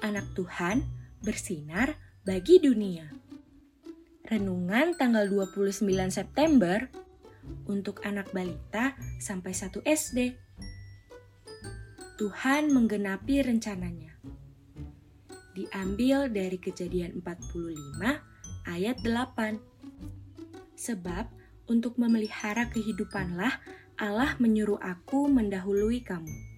anak Tuhan bersinar bagi dunia. Renungan tanggal 29 September untuk anak balita sampai 1 SD. Tuhan menggenapi rencananya. Diambil dari kejadian 45 ayat 8. Sebab untuk memelihara kehidupanlah Allah menyuruh aku mendahului kamu.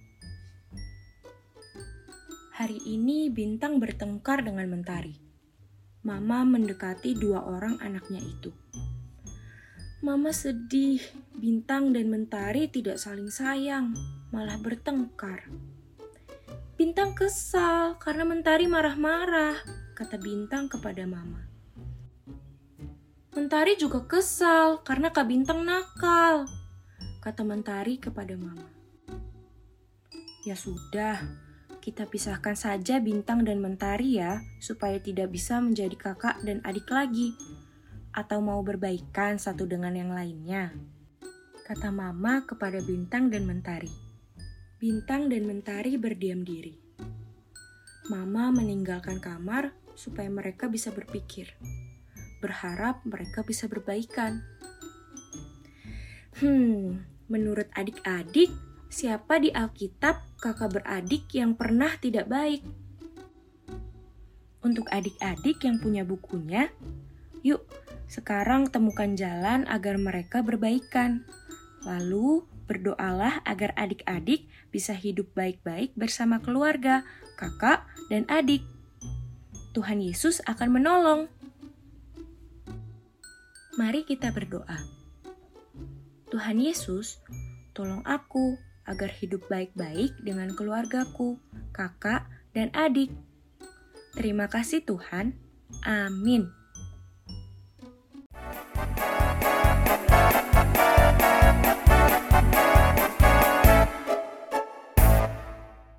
Hari ini Bintang bertengkar dengan Mentari. Mama mendekati dua orang anaknya itu. Mama sedih, Bintang dan Mentari tidak saling sayang, malah bertengkar. Bintang kesal karena Mentari marah-marah, kata Bintang kepada Mama. Mentari juga kesal karena Kak Bintang nakal, kata Mentari kepada Mama. Ya sudah, kita pisahkan saja Bintang dan Mentari ya, supaya tidak bisa menjadi kakak dan adik lagi. Atau mau berbaikan satu dengan yang lainnya? Kata Mama kepada Bintang dan Mentari. Bintang dan Mentari berdiam diri. Mama meninggalkan kamar supaya mereka bisa berpikir. Berharap mereka bisa berbaikan. Hmm, menurut adik-adik, siapa di Alkitab kakak beradik yang pernah tidak baik? Untuk adik-adik yang punya bukunya, yuk sekarang temukan jalan agar mereka berbaikan. Lalu berdoalah agar adik-adik bisa hidup baik-baik bersama keluarga, kakak, dan adik. Tuhan Yesus akan menolong. Mari kita berdoa. Tuhan Yesus, tolong aku agar hidup baik-baik dengan keluargaku, kakak, dan adik. Terima kasih Tuhan. Amin.